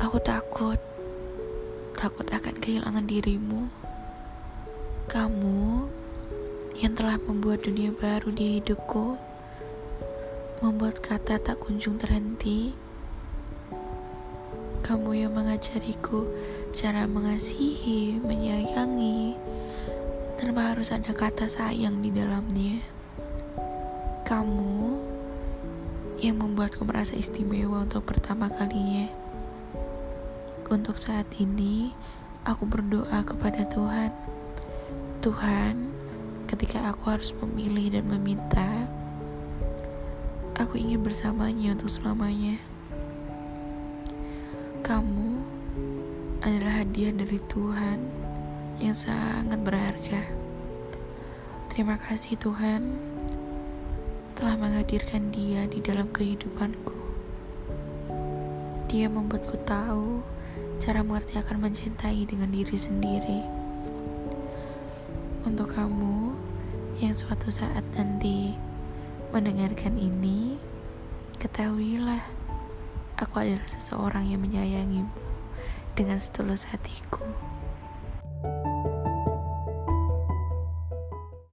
Aku takut, takut akan kehilangan dirimu. Kamu yang telah membuat dunia baru di hidupku, membuat kata tak kunjung terhenti. Kamu yang mengajariku cara mengasihi, menyayangi, tanpa harus ada kata sayang di dalamnya. Kamu yang membuatku merasa istimewa untuk pertama kalinya. Untuk saat ini, aku berdoa kepada Tuhan. Tuhan, ketika aku harus memilih dan meminta, aku ingin bersamanya untuk selamanya. Kamu adalah hadiah dari Tuhan yang sangat berharga. Terima kasih Tuhan telah menghadirkan dia di dalam kehidupanku. Dia membuatku tahu cara mengerti akan mencintai dengan diri sendiri. Untuk kamu yang suatu saat nanti mendengarkan ini, ketahuilah aku adalah seseorang yang menyayangimu dengan setulus hatiku.